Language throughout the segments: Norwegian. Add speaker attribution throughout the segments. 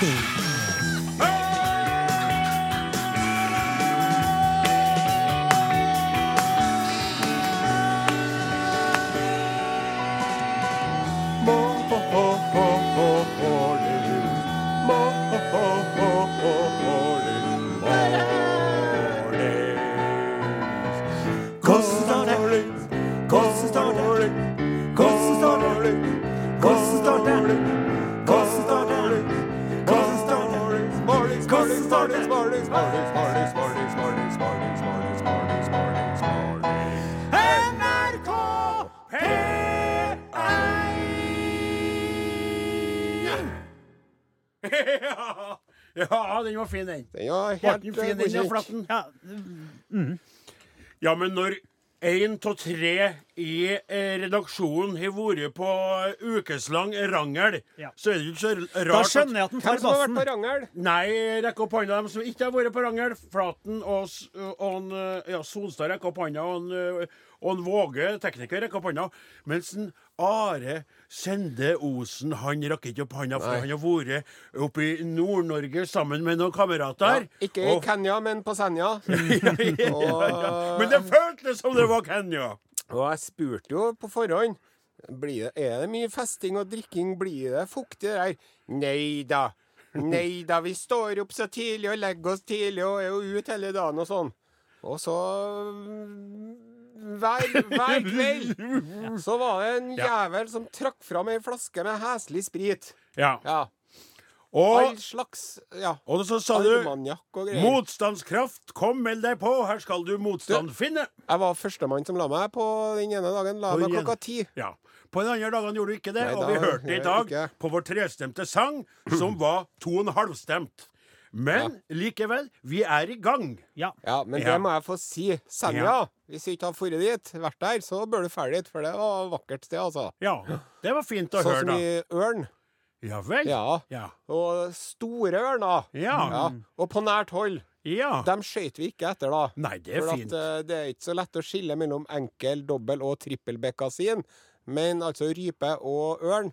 Speaker 1: Godin.
Speaker 2: Ja, mm. Ja, men når én av tre i eh, redaksjonen har vært på ukeslang rangel,
Speaker 3: Ja.
Speaker 2: så er det jo ikke så
Speaker 3: da skjønner jeg at den tar
Speaker 4: som har vært på Rangel?
Speaker 2: Nei, rekk opp hånda dem som ikke har vært på rangel. Flaten og, og en, eh, ja, Solstad rekker opp hånda, og en, eh, og en Våge, tekniker, rekker opp hånda. Mens en Are Sende Osen, han rakk ikke opp handa, for han har vært oppe i Nord-Norge sammen med noen
Speaker 4: Ja,
Speaker 2: kamerater.
Speaker 4: ikke i
Speaker 2: Og-
Speaker 4: Kenya, men på Senja.
Speaker 2: ja, Men det føltes som det var Kenya.
Speaker 4: Og jeg spurte jo på forhånd blir det, Er det mye festing og drikking? Blir det fuktig der? Nei da. Nei da, vi står opp så tidlig og legger oss tidlig og er jo ute hele dagen og sånn. Og så hver, hver kveld så var det en jævel som trakk fram ei flaske med heslig sprit.
Speaker 2: Ja.
Speaker 4: Ja.
Speaker 2: Og,
Speaker 4: All slags Ja.
Speaker 2: og så sa du
Speaker 4: og.
Speaker 2: Motstandskraft, kom, meld deg på, her skal du motstand finne.
Speaker 4: Jeg var førstemann som la meg på den ene dagen. La meg klokka ti.
Speaker 2: Ja. På den andre dagen gjorde du ikke det,
Speaker 4: Nei,
Speaker 2: og vi
Speaker 4: da
Speaker 2: hørte i dag
Speaker 4: ikke.
Speaker 2: på vår trestemte sang, som var to og en halvstemt. Men likevel, vi er i gang.
Speaker 3: Ja.
Speaker 4: Ja, men
Speaker 2: Ja.
Speaker 4: det må jeg få si. Senja.
Speaker 2: Ja.
Speaker 4: Hvis du ikke har dratt dit, vært der, så bør du dra dit, for det var et vakkert sted, altså.
Speaker 2: Ja, det var fint å
Speaker 4: Sånn
Speaker 2: høre,
Speaker 4: som
Speaker 2: da.
Speaker 4: i ørn.
Speaker 2: Ja vel?
Speaker 4: Ja.
Speaker 2: Ja.
Speaker 4: Og store ørner.
Speaker 2: Ja.
Speaker 4: Ja. Og på nært hold.
Speaker 2: ja.
Speaker 4: Dem skøyt vi ikke etter, da.
Speaker 2: Nei, det er
Speaker 4: For
Speaker 2: fint.
Speaker 4: at uh, det er ikke så lett å skille mellom enkel, dobbel og trippelbekkasin. Men altså rype og ørn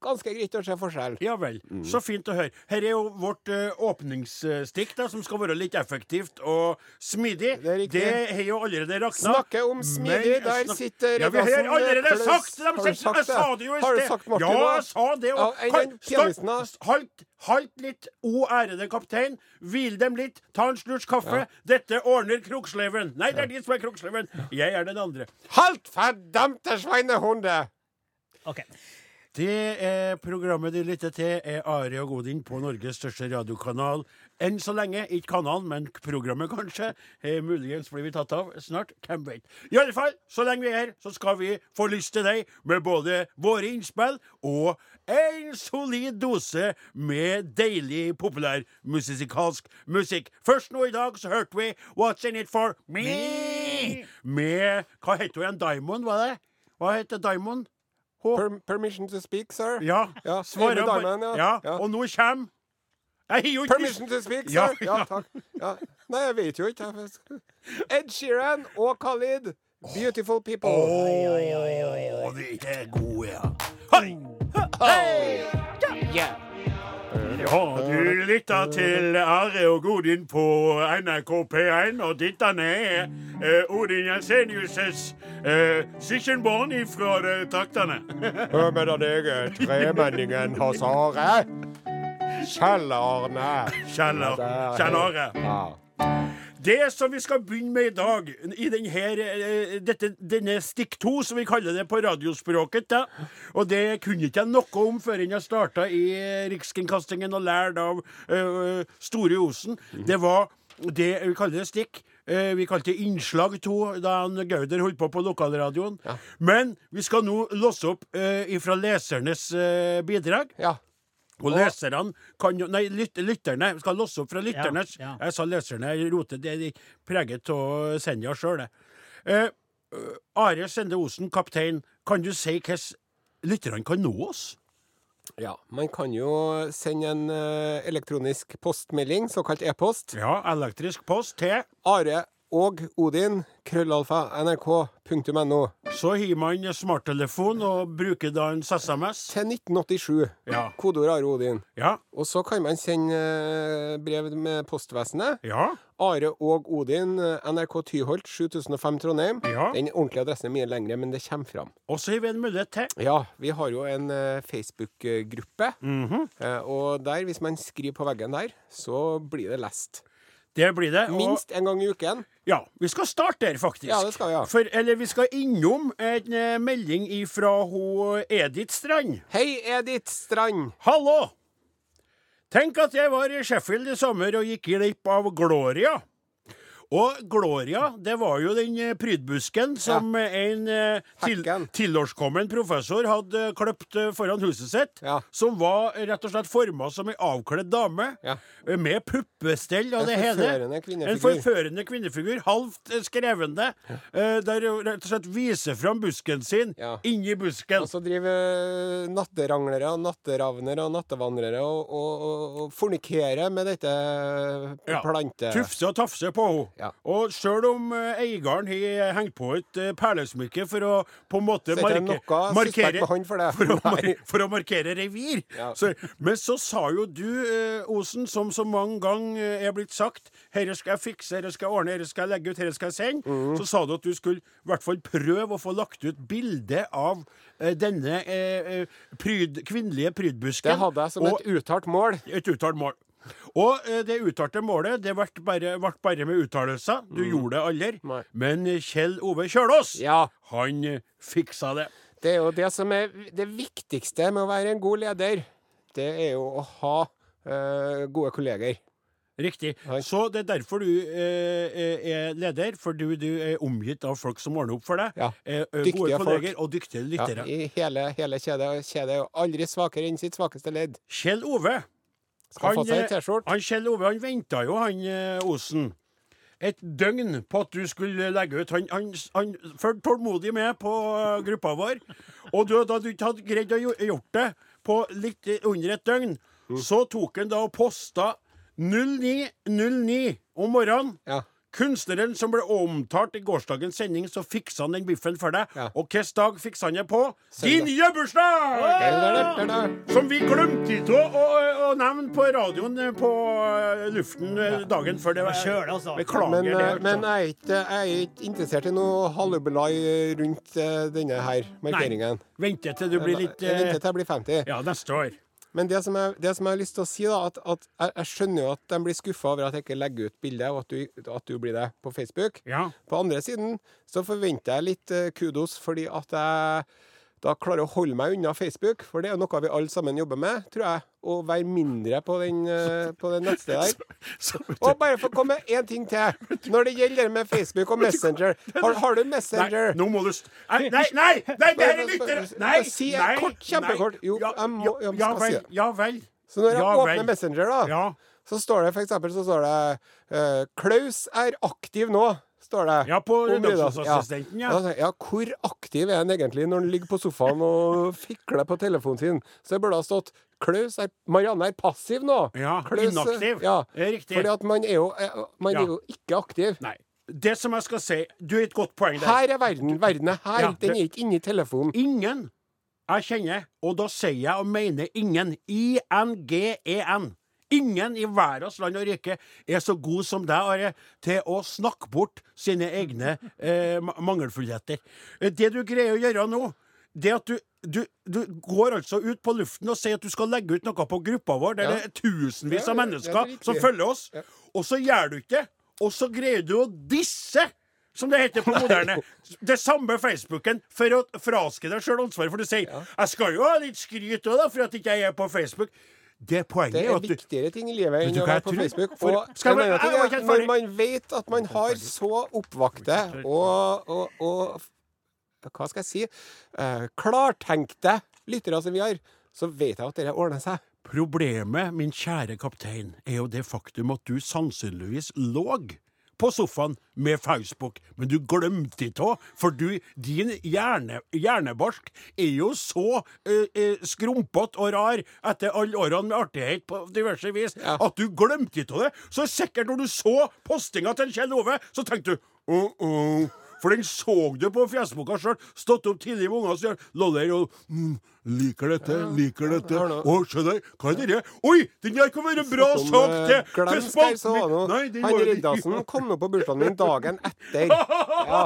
Speaker 4: Ganske greit å se forskjell.
Speaker 2: Ja vel.
Speaker 4: Mm.
Speaker 2: Så fint å høre. Her er jo vårt eh, åpningsstikk, da, som skal være litt effektivt og smidig.
Speaker 4: Det er.
Speaker 2: Det har jo allerede rakna.
Speaker 4: Snakke om smidig,
Speaker 2: Men-
Speaker 4: der
Speaker 2: snak-
Speaker 4: sitter
Speaker 2: Ja, vi har allerede sagt det!
Speaker 4: Har du sagt
Speaker 2: sa
Speaker 4: det?
Speaker 2: jo i
Speaker 4: Har du
Speaker 2: sted.
Speaker 4: sagt Martin
Speaker 2: Ja, jeg sa det.
Speaker 4: jo
Speaker 2: Og,
Speaker 4: en
Speaker 2: Kan- halt, halt litt, o ærede kaptein. Hvil dem litt. Ta en slurk kaffe. Dette ordner Kroksleven. Nei, det er de som er Kroksleven. Jeg er den andre.
Speaker 4: Halt, fordømte sveinehunde!
Speaker 3: OK.
Speaker 2: Det er programmet de lytter til, er Are og Godin på Norges største radiokanal. Enn så lenge. Ikke kanalen, men programmet, kanskje. Eh, muligens blir vi tatt av snart. Hvem vet. I alle fall, så lenge vi er her, så skal vi få lyst til deg med både våre innspill og en solid dose med deilig populærmusikalsk musikk. Først nå i dag så hørte vi What's In It For Me med Hva heter hun igjen? Diamond, var det? Hva heter Diamond?
Speaker 4: Per permission to speak, sir?
Speaker 2: ja.
Speaker 4: Ja, Svare ja.
Speaker 2: ja.
Speaker 4: Ja.
Speaker 2: Og nå kommer Jeg har jo ikke
Speaker 4: Permission to speak, sir? Ja, takk. Ja. Nei, jeg vet jo ikke. Ed Sheeran og Khalid. Beautiful people.
Speaker 2: Å, de er gode, ja. Hei!
Speaker 4: Yeah.
Speaker 2: Ja, du lytter til Are og Godin på NRK P1, og dette er eh, Odin Jensenius' uh, søskenbarn ifra uh, traktene.
Speaker 4: Hør med den egen tremenningen hos Are. Kjell Arne.
Speaker 2: Kjell Are.
Speaker 4: Ja.
Speaker 2: Det som vi skal begynne med i dag, i denne, eh, dette, denne stikk to, som vi kaller det på radiospråket, da. og det kunne ikke jeg noe om før jeg starta i Rikskringkastingen og lærte av uh, Store Osen. Det var det vi kaller det stikk. Eh, vi kalte det innslag to da han Gauder holdt på på lokalradioen. Men vi skal nå låse opp uh, ifra lesernes eh, bidrag.
Speaker 4: ja.
Speaker 2: Og leserne kan jo Nei, lyt, lytterne skal låse opp fra lytternes.
Speaker 3: Ja, ja.
Speaker 2: Jeg sa leserne jeg roter. Det de preget av Senja sjøl, det. Eh, eh, Are Sende Osen, kaptein, kan du si hvordan lytterne kan nå oss?
Speaker 4: ja. Man kan jo sende en eh, elektronisk postmelding, såkalt e-post.
Speaker 2: Ja, elektrisk post til
Speaker 4: Are og Odin, krøllalfa, nrk.no.
Speaker 2: Så har man smarttelefon og bruker da en SMS.
Speaker 4: Til 1987.
Speaker 2: Ja.
Speaker 4: Kodeord Are Odin.
Speaker 2: Ja.
Speaker 4: Og så kan man sende eh, brev med postvesenet.
Speaker 2: Ja.
Speaker 4: Are og Odin, eh, NRK Tyholt, 7005 Trondheim.
Speaker 2: Ja.
Speaker 4: Den ordentlige adressen er mye lengre, men det kommer fram.
Speaker 2: Og så har vi en mulighet til.
Speaker 4: Ja, vi har jo en eh, Facebook-gruppe.
Speaker 2: Mhm.
Speaker 4: -hmm. og der, hvis man skriver på veggen der, så blir det lest.
Speaker 2: Det blir det. Og,
Speaker 4: Minst en gang i uken.
Speaker 2: ja, vi skal starte der, faktisk.
Speaker 4: Ja, det skal vi, ja.
Speaker 2: For, eller vi skal innom en eh, melding fra ho Edith Strand.
Speaker 4: Hei, Edith Strand.
Speaker 2: Hallo! Tenk at jeg var i Sheffield i sommer og gikk glipp av Gloria. Og Gloria, det var jo den eh, prydbusken som ja. en eh, til, tilårskommen professor hadde kløpt eh, foran huset sitt.
Speaker 4: Ja.
Speaker 2: Som var rett og slett forma som ei avkledd dame.
Speaker 4: Ja.
Speaker 2: eh, Med puppestell og det hele. En forførende kvinnefigur. Halvt skrevende. eh, Der rett og slett viser fram busken sin inni busken.
Speaker 4: Og så driver natteranglere natteranglere, natteravnere og nattevandrere og, og, og, og fornikerer med dette plantet...
Speaker 2: Tufse og tafse på henne.
Speaker 4: Ja.
Speaker 2: Og sjøl om eh, eieren har hengt på et eh, perlesmykke for å på en måte marke,
Speaker 4: han for
Speaker 2: for, å, mar for å markere revir.
Speaker 4: Ja.
Speaker 2: Så, men så sa jo du, eh, Osen, som så mange ganger er blitt sagt 'Dette skal jeg fikse, dette skal jeg ordne, dette skal jeg legge ut, dette skal jeg sende.
Speaker 4: mm.
Speaker 2: Så sa du at du skulle i hvert fall prøve å få lagt ut bilde av denne eh, pryd, kvinnelige prydbusken.
Speaker 4: Det hadde jeg som
Speaker 2: og-
Speaker 4: et uttalt mål.
Speaker 2: et uttalt mål. Og eh, det uttalte målet det ble bare, ble bare med uttalelser. Du gjorde det aldri.
Speaker 4: Nei.
Speaker 2: Men eh, Kjell Ove Kjølås,
Speaker 4: Ja.
Speaker 2: han eh, fiksa det.
Speaker 4: Det er jo det som er det viktigste med å være en god leder. Det er jo å ha eh, gode kolleger.
Speaker 2: Riktig. Så det er derfor du eh, er leder, for du, du er omgitt av folk som ordner opp for deg.
Speaker 4: Ja.
Speaker 2: Eh,
Speaker 4: Dyktige
Speaker 2: gode
Speaker 4: folk.
Speaker 2: kolleger og dyktige
Speaker 4: Ja,
Speaker 2: lyttere.
Speaker 4: I hele, hele kjedet. Kjedet er jo aldri svakere enn sitt svakeste ledd.
Speaker 2: Kjell Ove
Speaker 4: Skal få seg
Speaker 2: eh,
Speaker 4: T-skjorte.
Speaker 2: han Kjell Ove han venta jo, han eh, Osen. Et døgn på at du skulle legge ut. Han, han, han fulgte tålmodig med på eh, gruppa vår. Og du, da du ikke hadde greid å gjort det på litt under et døgn,
Speaker 4: Mm.
Speaker 2: så tok han da og posta 0909 om morgenen.
Speaker 4: Ja.
Speaker 2: Kunstneren som ble omtalt i gårsdagens sending, så fiksa han den biffen for deg.
Speaker 4: Ja.
Speaker 2: Og hvilken dag fiksa han det på?
Speaker 4: Søndag.
Speaker 2: Din nye bursdag! Som vi glemte ikke å, å, å nevne på radioen eh, på eh, luften eh, dagen før det var
Speaker 3: kjølig, altså.
Speaker 2: Beklager
Speaker 4: Men,
Speaker 2: det. altså.
Speaker 4: men jeg, er ikke, jeg er ikke interessert i noe hallubelai rundt denne her markeringen.
Speaker 2: Vente til du blir litt
Speaker 4: Vente til jeg blir 50.
Speaker 2: Ja, neste år.
Speaker 4: Men det som, jeg, det som jeg har lyst til å si, da, at, at jeg, jeg skjønner jo at de blir skuffa over at jeg ikke legger ut bilde, og at du, at du blir det på Facebook.
Speaker 2: Ja.
Speaker 4: På andre siden så forventer jeg litt eh, kudos, fordi at jeg da klarer jeg å holde meg unna Facebook. For det er noe vi alle sammen jobber med, tror jeg. Å være mindre på den, eh, på den nettstedet der. Og bare for å komme med én ting til. Når det gjelder med Facebook og Messenger. Har, har du
Speaker 2: nei, nå må du Nei, nei, nei! nei det her er lyttere! Nei!
Speaker 4: Si kort, kjempekort. Jo, jeg må- jeg
Speaker 2: ja,
Speaker 4: skal si
Speaker 2: vel. Ja vel.
Speaker 4: Så når jeg
Speaker 2: Ja
Speaker 4: åpner
Speaker 2: vel.
Speaker 4: Messenger, da,
Speaker 2: Ja.
Speaker 4: så står det for eksempel så står det eh, 'Klaus er aktiv nå'. Står det.
Speaker 2: Ja, på redaksjonsassistenten, ja.
Speaker 4: Ja, ja, hvor aktiv er han egentlig når han ligger på sofaen og fikler på telefonen sin? Så det burde ha stått Klaus er, Marianne er passiv nå.
Speaker 2: Ja,
Speaker 4: Klaus,
Speaker 2: inaktiv.
Speaker 4: Ja,
Speaker 2: riktig.
Speaker 4: fordi at man er jo, eh, man er jo ikke aktiv.
Speaker 2: Nei. Det som jeg skal si Du har et godt poeng der.
Speaker 4: Her er verden. Verden er her. Den er ikke inni telefonen.
Speaker 2: Ingen jeg kjenner, og da sier jeg og mener ingen, I-N-G-E-N. Ingen i verdens land og rike er så god som deg, Are, til å snakke bort sine egne eh, mangelfullheter. Eh, Det du greier å gjøre nå, det at du, du, du går altså ut på luften og sier at du skal legge ut noe på gruppa vår, der
Speaker 4: Ja.
Speaker 2: det er tusenvis av mennesker
Speaker 4: ja,
Speaker 2: som følger oss, og så gjør du ikke det. Og så greier du å disse som det heter på moderne. Det samme Facebooken for å fraske deg sjøl ansvaret. For du sier 'Jeg skal jo ha litt skryt òg, da, for at ikke jeg er på Facebook'. Det
Speaker 4: Det
Speaker 2: er
Speaker 4: er viktigere ting i livet enn å være på? Facebook.
Speaker 2: For-
Speaker 4: Og en annen ting er når man vet at man har så oppvakte og, og, og Hva skal jeg si? uh, klartenkte lyttere som vi har, så vet jeg at dette ordner seg.
Speaker 2: Problemet, min kjære kaptein, er jo det faktum at du sannsynligvis lå på sofaen med Facebook, men du glemte ikke òg, for du, din hjerne, hjernebarsk er jo så eh, eh, skrumpete og rar etter alle årene med artighet på diverse vis at du glemte ikke det. Så sikkert når du så postinga til Kjell Ove, så tenkte du oh, oh. For den så du på Fjesboka sjøl. Stått opp tidlig med ungene og sier Loller og mm, Liker dette, liker dette. Å, se der. Hva er det? Oi, den der kan være en bra
Speaker 4: Som,
Speaker 2: sak
Speaker 4: eh,
Speaker 2: til Glem
Speaker 4: nå Han Riddarsen kom nå på bursdagen min dagen etter. Ja.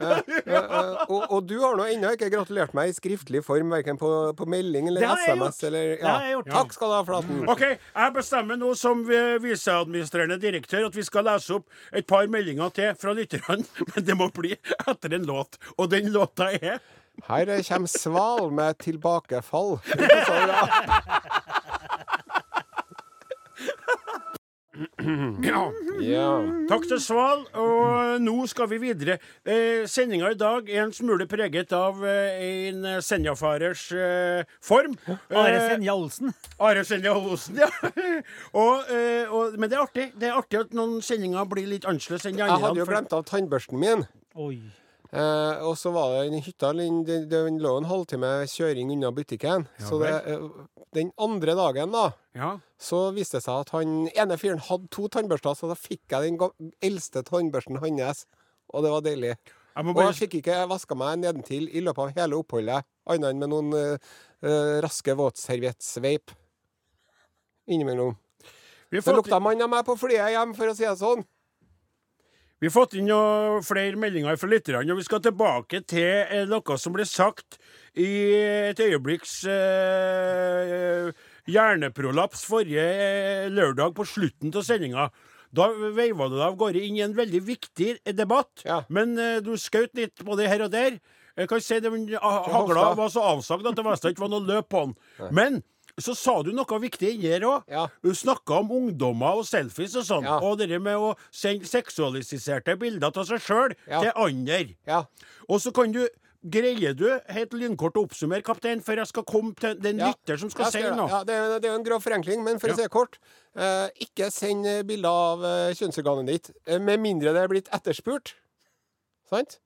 Speaker 4: Eh, eh, eh, og, og du har nå ennå ikke gratulert meg i skriftlig form, verken på, på melding eller
Speaker 3: Det
Speaker 4: SMS
Speaker 3: gjort.
Speaker 4: eller
Speaker 3: Det har jeg gjort.
Speaker 4: Takk skal du ha, Flaten.
Speaker 2: OK, jeg bestemmer nå som vi- viseadministrerende direktør at vi skal lese opp et par meldinger til fra lytterne, men det må bli etter en låt. Og den låta er
Speaker 4: Her kommer Sval med 'Tilbakefall'. Så, ja.
Speaker 2: Ja.
Speaker 4: Ja.
Speaker 2: Takk til Sval, og nå skal vi videre. Eh, Sendinga i dag er en smule preget av eh, en Senjafarers eh, form.
Speaker 3: Are
Speaker 2: Eh,
Speaker 3: Senja Olsen.
Speaker 2: Are Senja Olsen, ja. og, eh, og, men det er artig Det er artig at noen sendinger blir litt annerledes enn de
Speaker 4: Jeg hadde jo glemt av tannbørsten min.
Speaker 3: Oi.
Speaker 4: Eh, og så var det en hytta den, den, den lå en halvtime kjøring unna butikken.
Speaker 2: Ja
Speaker 4: så det, eh, den andre dagen, da,
Speaker 2: Ja.
Speaker 4: så viste det seg at han ene fyren hadde to tannbørster, så da fikk jeg den eldste tannbørsten hans. Og det var deilig.
Speaker 2: Jeg bare...
Speaker 4: Og jeg fikk ikke vaska meg nedentil i løpet av hele oppholdet, annet enn med noen eh, raske våtserviettsveip innimellom.
Speaker 2: Fått...
Speaker 4: Det lukta mann av meg på flyet hjem, for å si det sånn.
Speaker 2: Vi har fått inn noe, flere meldinger fra lytterne, og vi skal tilbake til eh, noe som ble sagt i et øyeblikks eh, hjerneprolaps forrige eh, lørdag på slutten av sendinga. Da veiva du deg av gårde inn i en veldig viktig debatt,
Speaker 4: Ja.
Speaker 2: men eh, du skjøt litt på det her og der. Jeg kan si det, men Hagla var så avsagt at det nesten ikke var noe løp på den. Men så sa du noe viktig inni her òg.
Speaker 4: Ja.
Speaker 2: Du snakka om ungdommer og selfies og sånn.
Speaker 4: Ja.
Speaker 2: Og det med å sende seksualiserte bilder av seg sjøl
Speaker 4: Ja.
Speaker 2: til andre.
Speaker 4: Ja.
Speaker 2: Og så kan du Greier du helt lynkort å oppsummere, kaptein, før jeg skal komme til den lytter som skal
Speaker 4: skal
Speaker 2: si noe?
Speaker 4: Ja, det, er, det er en grov forenkling, men for å si det kort eh, Ikke send eh, bilder av eh, kjønnsorganet ditt eh, med mindre det er blitt etterspurt. Sant?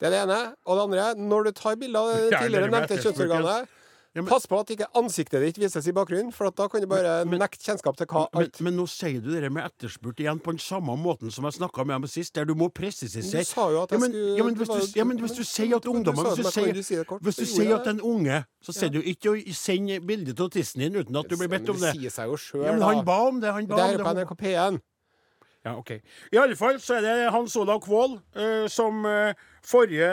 Speaker 4: Det er det ene. Og det andre, når du tar bilder av det tidligere nevnte kjønnsorganet,
Speaker 2: Ja, men-
Speaker 4: pass på at ikke ansiktet ditt vises i bakgrunnen, for at da kan du bare nekte kjennskap til hva alt
Speaker 2: men nå sier du det med etterspurt igjen på den samme måten som jeg snakka med ham sist, der du må presisere
Speaker 4: Du sa jo at jeg skulle
Speaker 2: ja, men, hvis du, ja, men hvis du sier at
Speaker 4: men
Speaker 2: ungdommer Hvis du sier, at en unge, så sier du ikke å sende bilde av tissen din uten at du blir bedt om det.
Speaker 4: Men det sier seg jo sjøl,
Speaker 2: Ja, men han ba om det. Han ba
Speaker 4: Det er på. NRK P1.
Speaker 2: Ja, ok. I alle fall så er det Hans Olav Kvål eh, som eh, forrige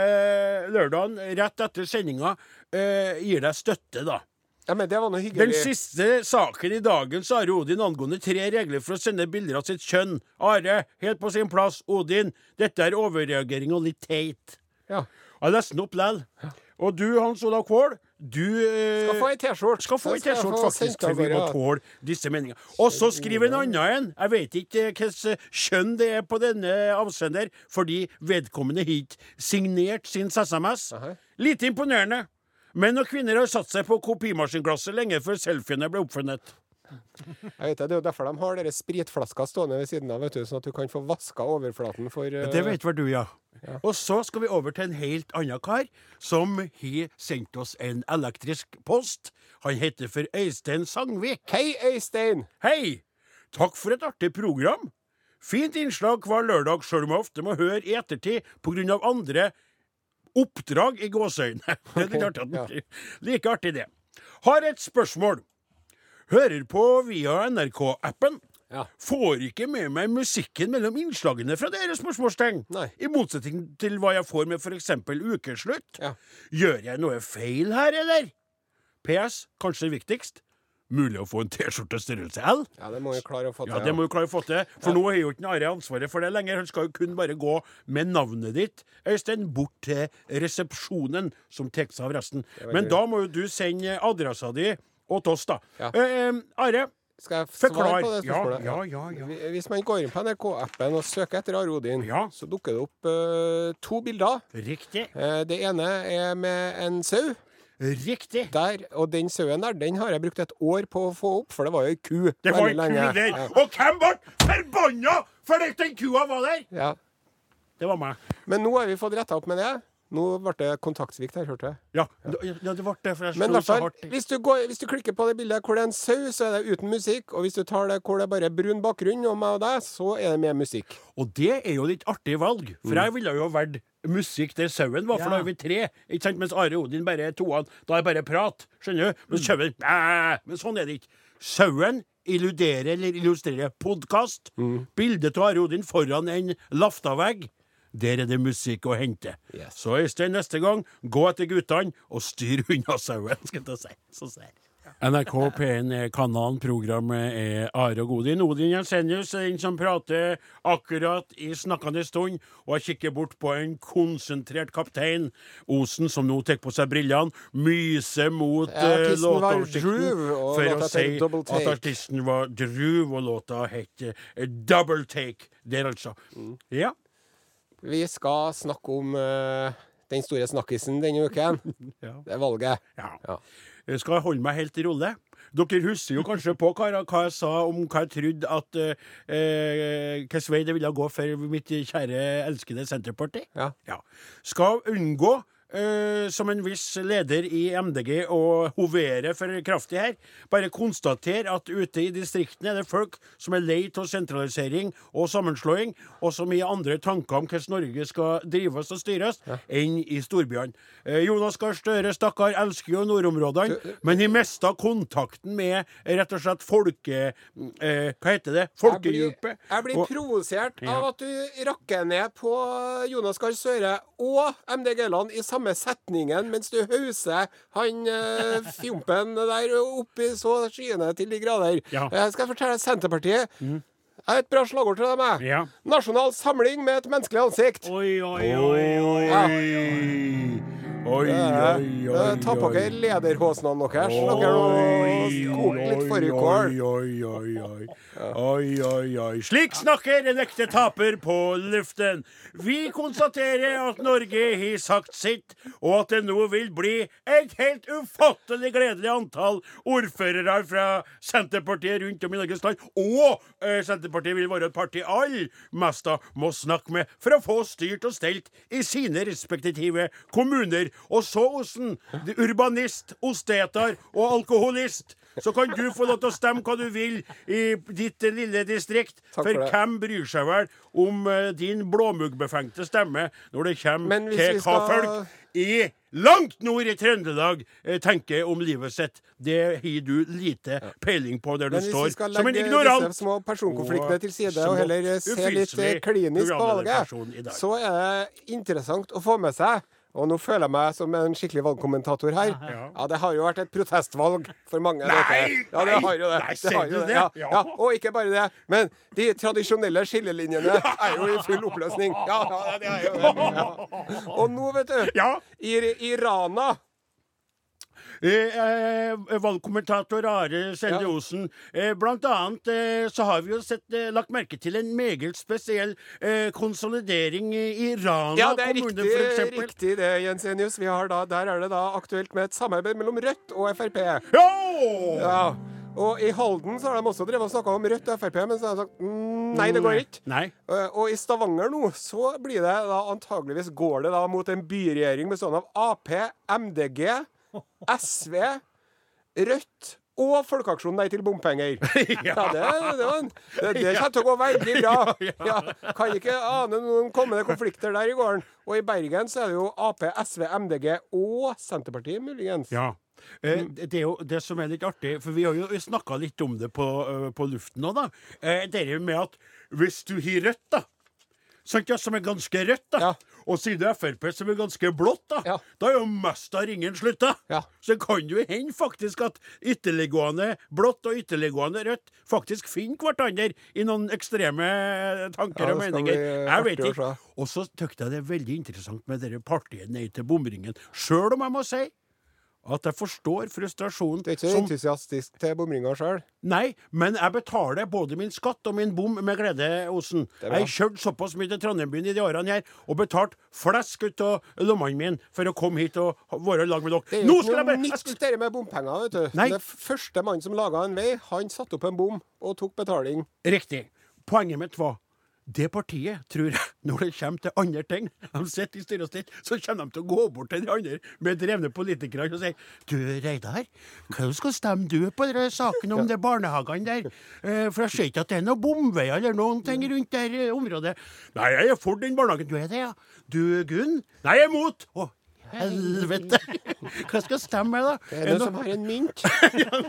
Speaker 2: lørdag, rett etter sendinga, eh, gir deg støtte, da.
Speaker 4: Ja, men det var noe
Speaker 2: Den siste saken i dagens Are Odin angående tre regler for å sende bilder av sitt kjønn. Are, helt på sin plass. Odin, dette er overreagering og litt teit.
Speaker 4: Ja.
Speaker 2: Jeg leste den opp likevel. Og du, Hans Olav Kvål, du eh,
Speaker 4: Skal få ei T-skjorte.
Speaker 2: skal få faktisk, for vi må tåle disse meningene. Og så skriver en annen en. Jeg vet ikke hvilket kjønn det er på denne avsender, fordi vedkommende har ikke signert sin SMS. Lite imponerende. Menn og kvinner har satt seg på kopimaskinglasset lenge før selfiene ble oppfunnet.
Speaker 4: Jeg vet det, er jo derfor de har dere spritflasker stående ved siden av, vet du, sånn at du kan få vaska overflaten for uh...
Speaker 2: Det vet vel du, ja. Og så skal vi over til en helt annen kar, som har sendt oss en elektrisk post. Han heter for Øystein Sangvik.
Speaker 4: Hei, Øystein!
Speaker 2: Hei! Takk for et artig program. Fint innslag hver lørdag, sjøl om jeg ofte må høre i ettertid pga. andre oppdrag i gåseøyne. Det er litt artig at Like artig, det. Har et spørsmål. Hører på via NRK-appen.
Speaker 4: Ja.
Speaker 2: Får ikke med meg musikken mellom innslagene fra dere spørsmålstegn.
Speaker 4: Nei.
Speaker 2: I motsetning til hva jeg får med f.eks. Ukeslutt.
Speaker 4: Ja.
Speaker 2: Gjør jeg noe feil her, eller? PS, kanskje viktigst, mulig å få en T-skjorte størrelse L?
Speaker 4: Ja, det må vi klare å få til.
Speaker 2: Ja, det må du klare å få til. For nå har jo ikke Are ansvaret for det lenger. Han skal jo kun bare gå med navnet ditt, Øystein, bort til resepsjonen, som tar seg av resten. Men da må jo du sende adressa di og til oss, da.
Speaker 4: Ja.
Speaker 2: Eh, eh, Are,
Speaker 4: Skal jeg svare på det spørsmålet?
Speaker 2: ja, ja, ja.
Speaker 4: Hvi- Hvis man går inn på NRK-appen og søker etter Are Odin, så dukker det opp uh, to bilder.
Speaker 2: Riktig.
Speaker 4: Uh, det ene er med en sau.
Speaker 2: Riktig.
Speaker 4: Der, og den sauen der, den har jeg brukt et år på å få opp, for det var jo ei ku.
Speaker 2: Det var ei ku der.
Speaker 4: Ja.
Speaker 2: Og hvem ble forbanna fordi den kua var der!
Speaker 4: Ja.
Speaker 2: Det var meg.
Speaker 4: Men nå har vi fått retta opp med det. Nå ble det kontaktsvikt her, hørte jeg.
Speaker 2: Ja, ja det ble det, for jeg slo så hardt.
Speaker 4: hvis du, går, hvis du klikker på det bildet hvor det er en sau, så er det uten musikk. Og hvis du tar det hvor det er bare brun bakgrunn og meg og deg, så er det med musikk.
Speaker 2: Og det er jo litt artig valg, for jeg ville jo valgt musikk der sauen var, for da
Speaker 3: Ja.
Speaker 2: er vi tre. Ikke sant? Mens Are Odin bare er toene. Da er det bare prat. Skjønner du? Men, sauen Men sånn er det ikke. Sauen illuderer eller illustrerer podkast. Bildet av Are Odin foran en laftavegg. Der er det musikk å hente.
Speaker 4: Yes.
Speaker 2: Så Øystein, neste gang, gå etter guttene og styr unna sauen, skal jeg si. Så ser. NRK P1 er kanalen, programmet er Are og Godin. Odin Jensenius er den som prater akkurat i snakkende stund, og jeg kikker bort på en konsentrert kaptein, Osen, som nå tar på seg brillene, myser mot
Speaker 4: Ja, uh,
Speaker 2: låtoversikten for
Speaker 4: låta
Speaker 2: å si at artisten var Drew, og låta het eh, Double Take. Der, altså.
Speaker 4: Mm.
Speaker 2: Ja.
Speaker 4: Vi skal snakke om uh, den store snakkisen denne uken.
Speaker 2: Ja.
Speaker 4: Det er valget.
Speaker 2: Ja.
Speaker 4: Ja.
Speaker 2: Jeg skal holde meg helt i rolle. Dere husker jo kanskje på hva, hva jeg sa om hva jeg trodde at eh, eh, hvilken vei det ville gå for mitt kjære, elskede Senterparti.
Speaker 4: Ja.
Speaker 2: Ja. Skal unngå, eh, som en viss leder i MDG, og hovere for kraftig her. Bare konstatere at ute i distriktene er det folk som er lei av sentralisering og sammenslåing, og som har andre tanker om hvordan Norge skal drives og styres, enn i storbyene. Eh, Jonas Gahr Støre, stakkar, elsker jo nordområdene, men har mista kontakten med rett og slett folke... Eh, hva heter det?
Speaker 4: Blir,
Speaker 2: Folkedypet.
Speaker 4: jeg blir
Speaker 2: Og-
Speaker 4: provosert
Speaker 2: Ja.
Speaker 4: av at du rakker ned på Jonas Gahr Støre og MDG-land i samme setningen, mens du hauser han eh, fjompen der oppi i så skyene til de grader.
Speaker 2: Ja.
Speaker 4: Jeg skal fortelle Senterpartiet. Jeg har et bra slagord til dem. jeg.
Speaker 2: Ja.
Speaker 4: Nasjonal samling med et menneskelig ansikt.
Speaker 3: Oi, oi, oi, oi.
Speaker 4: Ja.
Speaker 2: Oi, oi, oi,
Speaker 4: Eh, Ta på dere lederhåsene deres. Dere har skolt litt fårikål.
Speaker 2: Oi, oi, oi, oi. Oi, oi, oi. Slik snakker en ekte taper på luften. Vi konstaterer at Norge har sagt sitt, og at det nå vil bli et helt ufattelig gledelig antall ordførere fra Senterpartiet rundt om i Norges land. Og eh, Senterpartiet vil være et parti alle mesta må snakke med for å få styrt og stelt i sine respektive kommuner. Og så, Osen, urbanist, osteter og alkoholist, så kan du få lov til å stemme hva du vil i ditt lille distrikt. For,
Speaker 4: for
Speaker 2: hvem bryr seg vel om uh, din blåmuggbefengte stemme når det kommer til hva folk i langt nord i Trøndelag eh, tenker om livet sitt? Det har du lite peiling på der du
Speaker 4: Men hvis
Speaker 2: står
Speaker 4: vi skal
Speaker 2: som en
Speaker 4: legge
Speaker 2: ignorant.
Speaker 4: disse små personkonfliktene til side
Speaker 2: og
Speaker 4: heller se litt eh, klinisk på valget, så er det interessant å få med seg og nå føler jeg meg som en skikkelig valgkommentator her. Ja, det har jo vært et protestvalg for mange.
Speaker 2: Nei,
Speaker 4: ja, det har jo det.
Speaker 2: nei,
Speaker 4: jo
Speaker 2: du
Speaker 4: det. Ja, og ikke bare det. Men de tradisjonelle skillelinjene er jo i full oppløsning. Ja, ja, det er jo det. Og nå, vet du,
Speaker 2: Ja.
Speaker 4: i, i Rana
Speaker 2: valgkommentator Are Sende. Osen. Eh, blant annet eh, så har vi jo sett, eh, lagt merke til en meget spesiell eh, konsolidering i Rana
Speaker 4: Ja, det er
Speaker 2: kommune,
Speaker 4: riktig, riktig det, Jens Enius. Vi har da, der er det da aktuelt med et samarbeid mellom Rødt og Frp.
Speaker 2: Ja!
Speaker 4: Ja. Og i Halden så har de også drevet og snakka om Rødt og Frp, men så har de sagt mm, nei, det går ikke.
Speaker 2: Nei.
Speaker 4: Eh, Og i Stavanger nå så blir det da antageligvis går det da mot en byregjering bestående av Ap, MDG, SV, Rødt og Folkeaksjonen Nei til bompenger. Ja, det, det, en, det, det kommer til å gå veldig bra. Ja, kan ikke ane noen kommende konflikter der i gården. Og i Bergen så er det jo Ap, SV, MDG og Senterpartiet, muligens.
Speaker 2: Ja. Eh, det er jo det som er litt artig, for vi har jo snakka litt om det på, eh, på luften nå, da. Eh, det er jo med at hvis du har Rødt, da Sant, ja, som er ganske rødt, da. Og siden Frp som er ganske blått, da.
Speaker 4: Ja.
Speaker 2: Da er jo mest av ringen slutta.
Speaker 4: Ja.
Speaker 2: Så kan jo hende faktisk at ytterliggående blått og ytterliggående rødt faktisk finner hverandre i noen ekstreme tanker
Speaker 4: Ja,
Speaker 2: og meninger. Jeg vet ikke. Og så tykte jeg det er veldig interessant med dere partiet Nei til bomringen. Sjøl om jeg må si at jeg forstår frustrasjonen
Speaker 4: Du er ikke så entusiastisk til bomringa sjøl?
Speaker 2: Nei, men jeg betaler både min skatt og min bom med glede, Osen.
Speaker 4: er.
Speaker 2: Jeg har kjørt såpass mye til Trondheim-byen i de årene her, og betalt flesk ut av lommene mine for å komme hit og være i lag med
Speaker 4: Det
Speaker 2: dere.
Speaker 4: er
Speaker 2: Nå
Speaker 4: jo
Speaker 2: skal
Speaker 4: ikke noe nytt
Speaker 2: skal,
Speaker 4: dette med bompenger, vet du.
Speaker 2: Nei.
Speaker 4: Det første mannen som laga en vei, han satte opp en bom og tok betaling.
Speaker 2: Riktig. Poenget mitt var det partiet, tror jeg, når det kommer til andre ting, de sitter i styre og stell, så kommer de til å gå bort til de andre med drevne politikere og si Du, Reidar, hva skal stemme du på den saken om de barnehagene der? Eh, For jeg ser ikke at det er noen bomveier eller noen ting rundt der eh, området. Nei, jeg er for den barnehagen. Du er det, ja? Du, Gunn? Nei, jeg er imot! Helvete! Hva skal stemme da?
Speaker 4: Det er det som har en mynt.
Speaker 2: ja,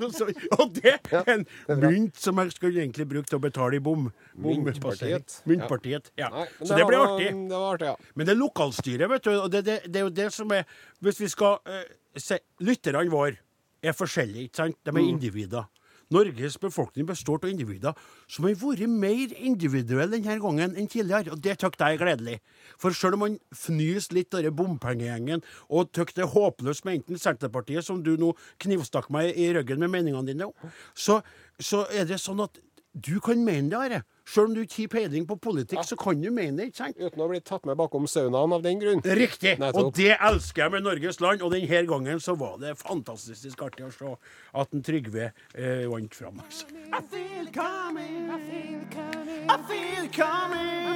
Speaker 2: og det er en
Speaker 4: det
Speaker 2: mynt som jeg skulle egentlig brukt til å betale i bom.
Speaker 4: Myntpartiet.
Speaker 2: Myntpartiet. Ja.
Speaker 4: Nei,
Speaker 2: Så det blir artig.
Speaker 4: Det var artig, ja.
Speaker 2: Men det er lokalstyret, vet du. Og det, det, det er jo det som er Hvis vi skal uh, se Lytterne våre er forskjellige, ikke sant? De er individer. Norges befolkning består av individer som har vært mer individuelle denne gangen enn tidligere, og det syns jeg er gledelig. For selv om man fnyser litt av bompengegjengen og syns det er håpløst med enten Senterpartiet, som du nå knivstakk meg i ryggen med meningene dine, så, så er det sånn at du kan mene det, Are. Selv om du ikke har peiling på politikk, så kan du mene det, ikke sant?
Speaker 4: Uten å bli tatt med bakom saunaen av den grunn.
Speaker 2: Riktig!
Speaker 4: Nettopp.
Speaker 2: Og det elsker jeg med Norges land. Og denne gangen så var det fantastisk artig å se at en Trygve eh, vant fram. Altså. I feel it coming. I feel it coming. I feel it coming.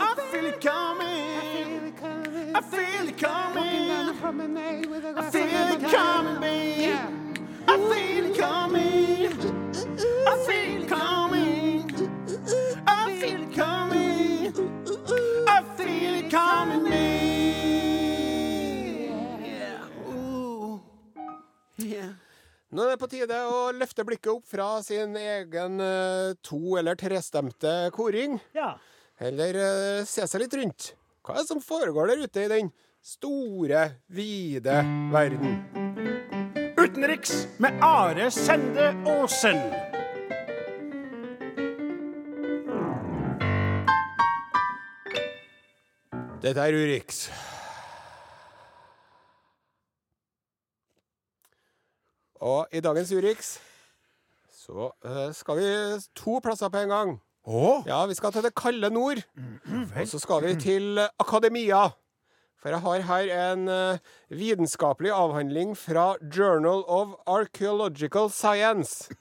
Speaker 2: I feel it coming. I feel it coming. I feel it coming,
Speaker 4: det på tide å løfte blikket opp fra sin egen eh, to- eller trestemte koring.
Speaker 3: Ja.
Speaker 4: Eller eh, se seg litt rundt. Hva er det som foregår der ute i den store, vide verden?
Speaker 2: Utenriks med Are Sende Aasen.
Speaker 4: Dette er Urix. Og i dagens Urix så eh, skal vi to plasser på en gang.
Speaker 2: Åh.
Speaker 4: Ja, vi skal til det kalde nord. Og så skal vi til akademia. For jeg har her en eh, vitenskapelig avhandling fra Journal of Archaeological Science.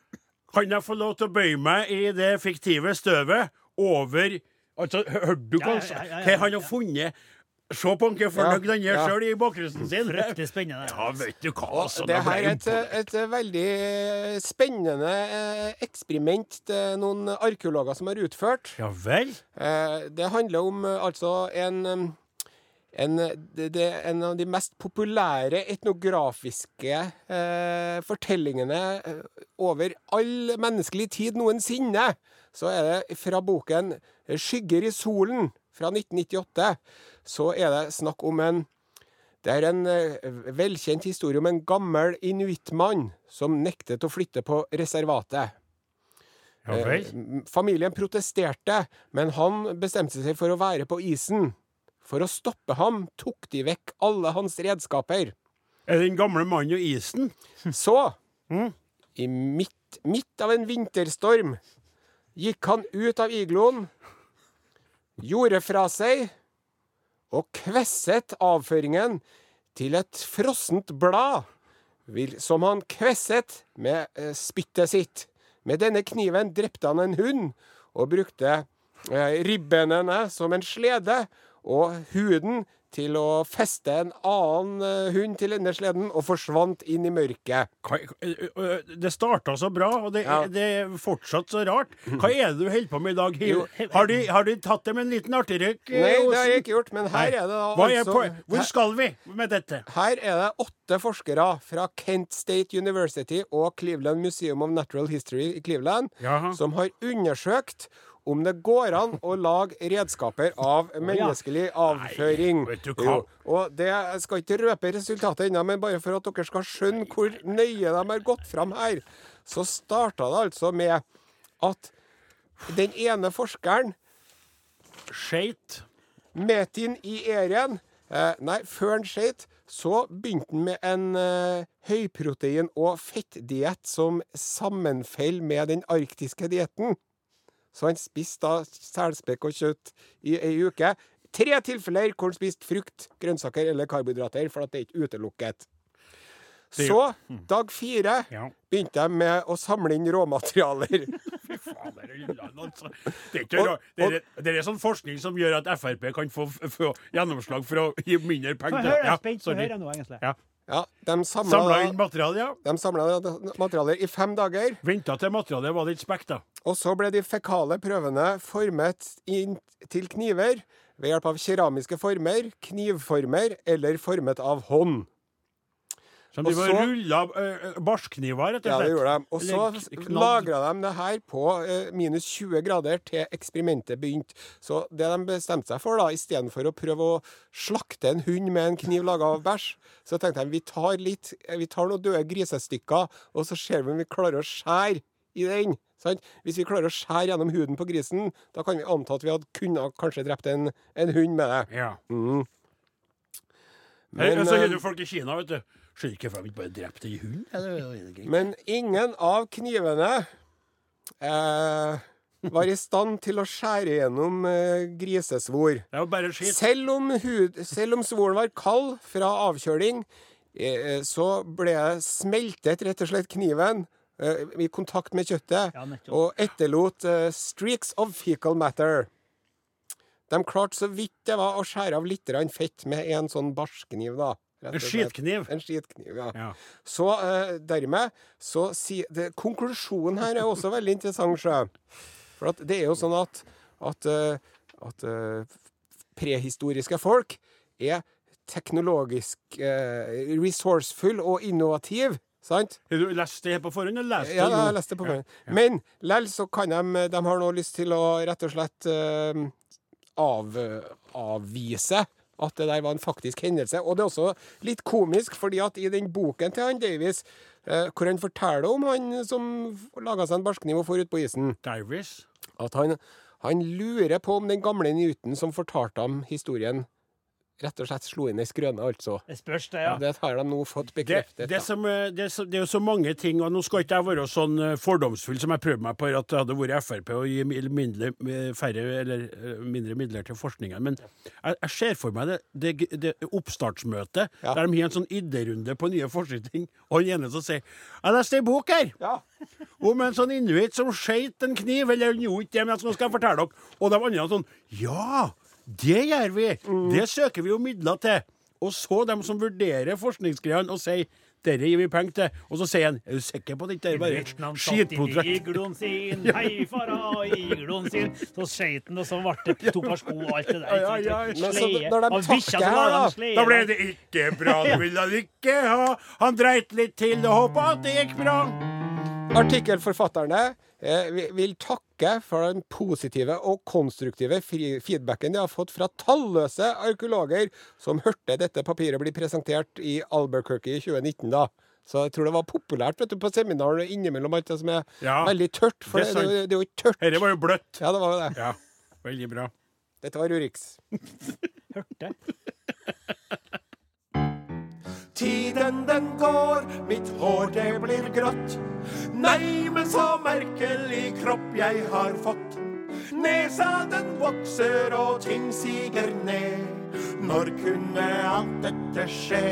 Speaker 2: Kan jeg få lov til å bøye meg i det fiktive støvet over Altså, hørte du hva
Speaker 3: Ja, ja, ja, ja,
Speaker 2: hva han har funnet? Se på han hvor fornøyd han er sjøl i bakgrunnen sin.
Speaker 3: Fryktelig spennende.
Speaker 2: Ja, vet du hva, altså.
Speaker 4: det her er et, et veldig spennende eh, eksperiment det er noen arkeologer som har utført.
Speaker 2: Ja vel?
Speaker 4: Eh, Det handler om eh, altså en en, det, det er en av de mest populære etnografiske eh, fortellingene eh, over all menneskelig tid noensinne. Så er det fra boken 'Skygger i solen' fra 1998. Så er det snakk om en Det er en eh, velkjent historie om en gammel inuittmann som nektet å flytte på reservatet.
Speaker 2: Ja?
Speaker 4: Eh, Familien protesterte, men han bestemte seg for å være på isen. For å stoppe ham tok de vekk alle hans redskaper.
Speaker 2: Er den gamle mannen og isen?
Speaker 4: Så,
Speaker 2: Mm.
Speaker 4: i midt, midt av en vinterstorm, gikk han ut av igloen, gjorde fra seg og kvesset avføringen til et frossent blad, som han kvesset med eh, spyttet sitt. Med denne kniven drepte han en hund, og brukte eh, ribbenene som en slede, og huden til å feste en annen eh, hund til denne sleden, og forsvant inn i mørket.
Speaker 2: Det starta så bra, og det,
Speaker 4: Ja.
Speaker 2: det er fortsatt så rart. Hva er det du holder på med i dag? Har de, har de tatt det med en liten artigrøyk? eh,
Speaker 4: Nei, det har jeg ikke gjort, men her
Speaker 2: Nei.
Speaker 4: er det da
Speaker 2: er
Speaker 4: altså
Speaker 2: Hvor skal vi med dette?
Speaker 4: her er det åtte forskere fra Kent State University og Cleveland Museum of Natural History i Cleveland
Speaker 2: Jaha.
Speaker 4: som har undersøkt om det går an å lage redskaper av menneskelig avføring.
Speaker 2: vet du hva?
Speaker 4: Jo, og det, Jeg skal ikke røpe resultatet ennå, men bare for at dere skal skjønne hvor nøye de har gått fram her, så starta det altså med at den ene forskeren
Speaker 2: Skeit.
Speaker 4: Metin i Erien. eh, Nei, før han skjøt, så begynte han med en eh, høyprotein- og fettdiett som sammenfaller med den arktiske dietten. Så han spiste da selspekk og kjøtt i ei uke. Tre tilfeller hvor han spiste frukt, grønnsaker eller karbohydrater, for at det er ikke utelukket. Så, dag fire,
Speaker 2: Ja.
Speaker 4: begynte jeg med å samle inn råmaterialer.
Speaker 2: Fy faen, det er altså. Det er, ra- det, er, det er sånn forskning som gjør at Frp kan få, få gjennomslag for å gi mindre
Speaker 3: Få
Speaker 2: penger.
Speaker 3: høre, jeg
Speaker 2: Ja,
Speaker 3: er spent. Få høre nå, egentlig.
Speaker 2: Ja.
Speaker 4: Ja, de
Speaker 2: Samla inn materiale, ja.
Speaker 4: de samla materialer i fem dager.
Speaker 2: Venta til materialet var litt spekk, da.
Speaker 4: Og så ble de fekale prøvene formet inn til kniver ved hjelp av keramiske former, knivformer eller formet av hånd.
Speaker 2: Som de
Speaker 4: så-
Speaker 2: rulla uh, barskniver, rett og slett?
Speaker 4: Ja, det gjorde de. Og så lagra de det her på eh, minus 20 grader til eksperimentet begynte. Så det de bestemte seg for, da, istedenfor å prøve å slakte en hund med en kniv laga av bæsj, så tenkte de vi tar litt Vi tar noen døde grisestykker, og så ser vi om vi klarer å skjære i den. Sant? Hvis vi klarer å skjære gjennom huden på grisen, da kan vi anta at vi hadde kunnet kanskje drept en, en hund med det.
Speaker 2: Ja.
Speaker 4: Mm.
Speaker 2: Men,
Speaker 4: Men,
Speaker 2: så
Speaker 4: eh,
Speaker 2: du folk i Kina, vet du. Skjønner ikke hvorfor de ikke bare drepte ei hund. Ja, det.
Speaker 4: Men ingen av knivene eh, var i stand til å skjære gjennom eh, grisesvor.
Speaker 2: Det.
Speaker 4: Selv om, hud, selv om svoren var kald fra avkjøling, eh, så ble smeltet rett og slett kniven eh, i kontakt med kjøttet
Speaker 3: Ja,
Speaker 4: og etterlot eh, streaks of fecal matter. De klarte så vidt det var å skjære av litt fett med en sånn barskniv, da.
Speaker 2: En skitkniv.
Speaker 4: En skitkniv, ja.
Speaker 2: Ja.
Speaker 4: Så eh, dermed så si, det, Konklusjonen her er også veldig interessant, sjø. For at det er jo sånn at, at, eh, at eh, prehistoriske folk er teknologisk eh, resourcefull og innovativ. Sant?
Speaker 2: Har du lest det her på forhånd, eller lest
Speaker 4: Ja, jeg har lest det på forhånd. Men lell så kan de De har nå lyst til å rett og slett eh, av, avvise at det der var en faktisk hendelse. Og det er også litt komisk, fordi at i den boken til han Davies, eh, hvor han forteller om han som laga seg en barskniv og for ut på isen,
Speaker 2: Davies?
Speaker 4: at han, han lurer på om den gamle Newton som fortalte ham historien, rett og slett slo inn ei skrøne, altså.
Speaker 3: Det spørs, det, ja.
Speaker 4: Det har de nå fått bekreftet.
Speaker 2: det,
Speaker 4: det,
Speaker 2: som, eh, det, det er jo så mange ting, og nå skal ikke jeg være sånn eh, fordomsfull som jeg prøvde meg på at det hadde vært Frp å gi mindre, eh, færre eller eh, mindre midler til forskninga, men jeg, jeg ser for meg det, det, oppstartsmøtet
Speaker 4: Ja.
Speaker 2: der de har en sånn idérunde på nye forskningsting, og han ene som sier 'Jeg leste ei bok her
Speaker 4: Ja.
Speaker 2: om en sånn inuitt som skjøt en kniv', eller han gjorde ikke det, men jeg skal fortelle dere. Og de andre sånn 'Ja, det gjør vi! Det søker vi jo midler til'. Og så dem som vurderer forskningsgreiene og sier 'Dette gir vi penger til'. Og så sier han 'Er du sikker på at det ikke er bare
Speaker 3: inn igloen sin, hei fara i igloen sin. Så skøyt han, og så ble det tok av sko og alt det der.
Speaker 2: Ja, ja, ja.
Speaker 4: Men
Speaker 3: Sleie.
Speaker 4: når de takker her, da.
Speaker 2: Da ble det ikke bra. Det ville han ikke ha. Han dreit litt til og håpa at det gikk bra.
Speaker 4: Artikkelforfatterne eh, vi- vil takke for den positive og konstruktive feedbacken de har fått fra talløse arkeologer som hørte dette papiret bli presentert i Albuquerque i 2019. da. Så jeg tror det var populært vet du, på seminar innimellom alt det som er
Speaker 2: Ja,
Speaker 4: veldig tørt. For
Speaker 2: det
Speaker 4: det,
Speaker 2: er
Speaker 4: det, er jo- det jo ikke tørt.
Speaker 2: Dette var jo bløtt.
Speaker 4: Ja, det var jo det.
Speaker 2: Ja, veldig bra.
Speaker 4: Dette var Urix.
Speaker 3: Hørte.
Speaker 4: Tiden den går, mitt hår det blir grått.
Speaker 2: Nei, men så merkelig kropp jeg har fått. Nesa den vokser og ting siger ned. Når kunne alt dette skje?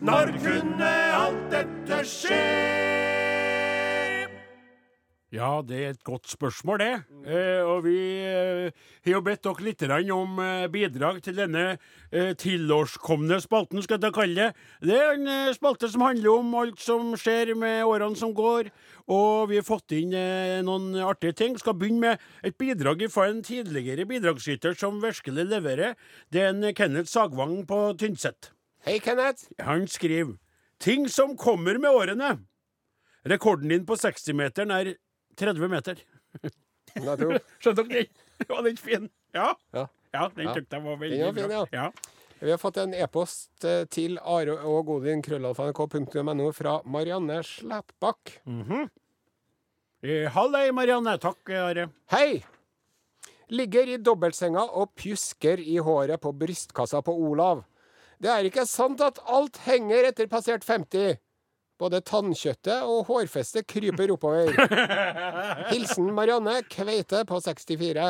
Speaker 2: Når kunne alt dette skje? Ja, det er et godt spørsmål, det. Eh, og vi eh, har jo bedt dere litt om eh, bidrag til denne eh, tilårskomne spalten, skal jeg kalle det. Det er en eh, spalte som handler om alt som skjer med årene som går. Og vi har fått inn eh, noen artige ting. Skal begynne med et bidrag fra en tidligere bidragsyter som virkelig leverer. Det er en Kenneth Sagvang på Tynset.
Speaker 4: Hei, Kenneth.
Speaker 2: Han skriver Ting som kommer med årene. Rekorden din på 60-meteren er 30 meter. Skjønte dere den? Var den fin? Ja.
Speaker 4: Ja.
Speaker 2: Ja, den tykte jeg var veldig
Speaker 4: Den fin,
Speaker 2: bra.
Speaker 4: Vi har fått en e-post eh, til are og godin krøllalfa.nrk.no fra Marianne Slætbakk.
Speaker 2: -hmm. Hallei, Marianne. Takk, Are.
Speaker 4: Hei! Ligger i dobbeltsenga og pjusker i håret på brystkassa på Olav. Det er ikke sant at alt henger etter passert 50. Både tannkjøttet og hårfestet kryper oppover. Hilsen Marianne Kveite på 64.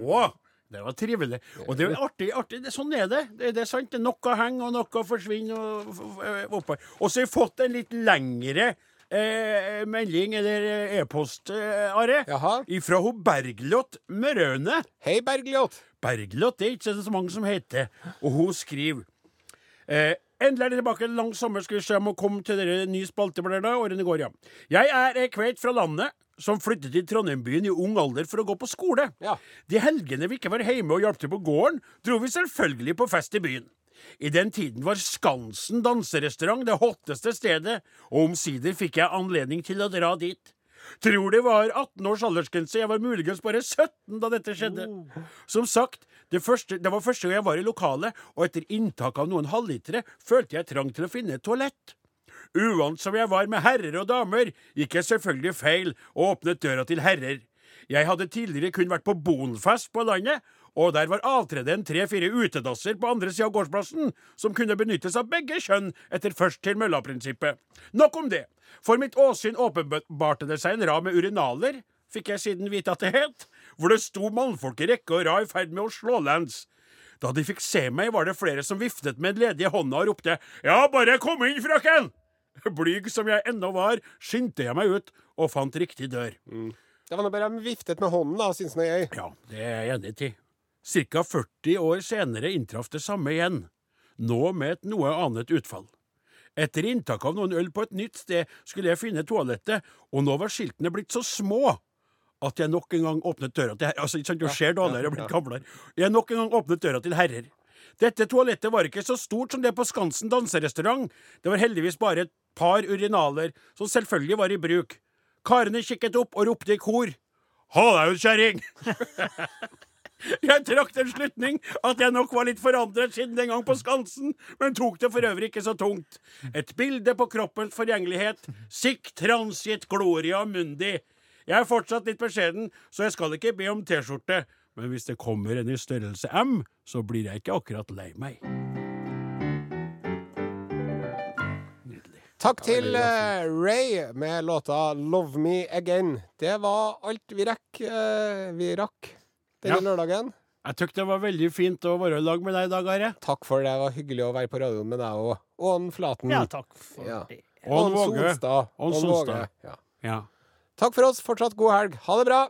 Speaker 2: Å, Det var trivelig. Og det er jo artig. artig. Sånn er det. det. Det er sant. Det Noe henger, og noe forsvinner og, og, og, oppover. Og så har jeg fått en litt lengre eh, melding, eller eh, e-post, eh, Are. Ifra hun Bergljot Mørøne.
Speaker 4: Hei, Bergljot.
Speaker 2: Bergljot, det er ikke så mange som heter. Og hun skriver eh, Endelig er det tilbake en lang sommer. Skal vi se om å komme til dere ny spalteblader da. Årene går, ja. Jeg er ei kveit fra landet som flyttet til Trondheimbyen i ung alder for å gå på skole.
Speaker 4: Ja.
Speaker 2: De helgene vi ikke var hjemme og hjalp til på gården, dro vi selvfølgelig på fest i byen. I den tiden var Skansen danserestaurant det hotteste stedet, og omsider fikk jeg anledning til å dra dit. Tror det var 18 års aldersgrense, jeg var muligens bare 17 da dette skjedde. Som sagt, det, første, det var første gang jeg var i lokalet, og etter inntak av noen halvlitere følte jeg trang til å finne et toalett. Uvant som jeg var med herrer og damer, gikk jeg selvfølgelig feil og åpnet døra til herrer. Jeg hadde tidligere kun vært på bonfest på landet, og der var avtredet en tre-fire utedasser på andre sida av gårdsplassen, som kunne benyttes av begge kjønn etter først til mølla-prinsippet. Nok om det. For mitt åsyn åpenbarte det seg en rad med urinaler, fikk jeg siden vite at det het, hvor det sto mannfolk i rekke og rad i ferd med å slå lands. Da de fikk se meg, var det flere som viftet med den ledige hånda og ropte Ja, bare kom inn, frøken! Blyg som jeg ennå var, skyndte jeg meg ut og fant riktig dør.
Speaker 4: Det var nå bare de viftet med hånden, da, syns nå jeg.
Speaker 2: Ja, det er jeg enig i. Cirka 40 år senere inntraff det samme igjen, nå med et noe annet utfall. Etter inntak av noen øl på et nytt sted skulle jeg finne toalettet, og nå var skiltene blitt så små at jeg nok en gang åpnet døra til herrer. Altså, ikke sant, du ser dårligere og blitt gamlere. Jeg nok en gang åpnet døra til herrer. Dette toalettet var ikke så stort som det på Skansen danserestaurant. Det var heldigvis bare et par urinaler, som selvfølgelig var i bruk. Karene kikket opp og ropte i kor. Ha deg ut, kjerring! Jeg trakk den slutning at jeg nok var litt forandret siden den gang på Skansen, men tok det for øvrig ikke så tungt. Et bilde på kroppens forgjengelighet. Sic transit gloria mundi. Jeg er fortsatt litt beskjeden, så jeg skal ikke be om T-skjorte. Men hvis det kommer en i størrelse M, så blir jeg ikke akkurat lei meg.
Speaker 4: Takk til uh, Ray med låta 'Love Me Again'. Det var alt vi rekker. Uh, vi rakk denne
Speaker 2: Ja.
Speaker 4: lørdagen.
Speaker 2: Jeg tykker det var veldig fint å være i lag med deg i dag, Are.
Speaker 4: Takk for det. Det var hyggelig å være på radioen med deg òg. Ån Flaten.
Speaker 3: Ja, takk for
Speaker 4: Ja.
Speaker 3: det.
Speaker 4: Ån
Speaker 2: Våge. Ån Solstad.
Speaker 4: Ja.
Speaker 2: Ja.
Speaker 4: Takk for oss. Fortsatt god helg. Ha det bra.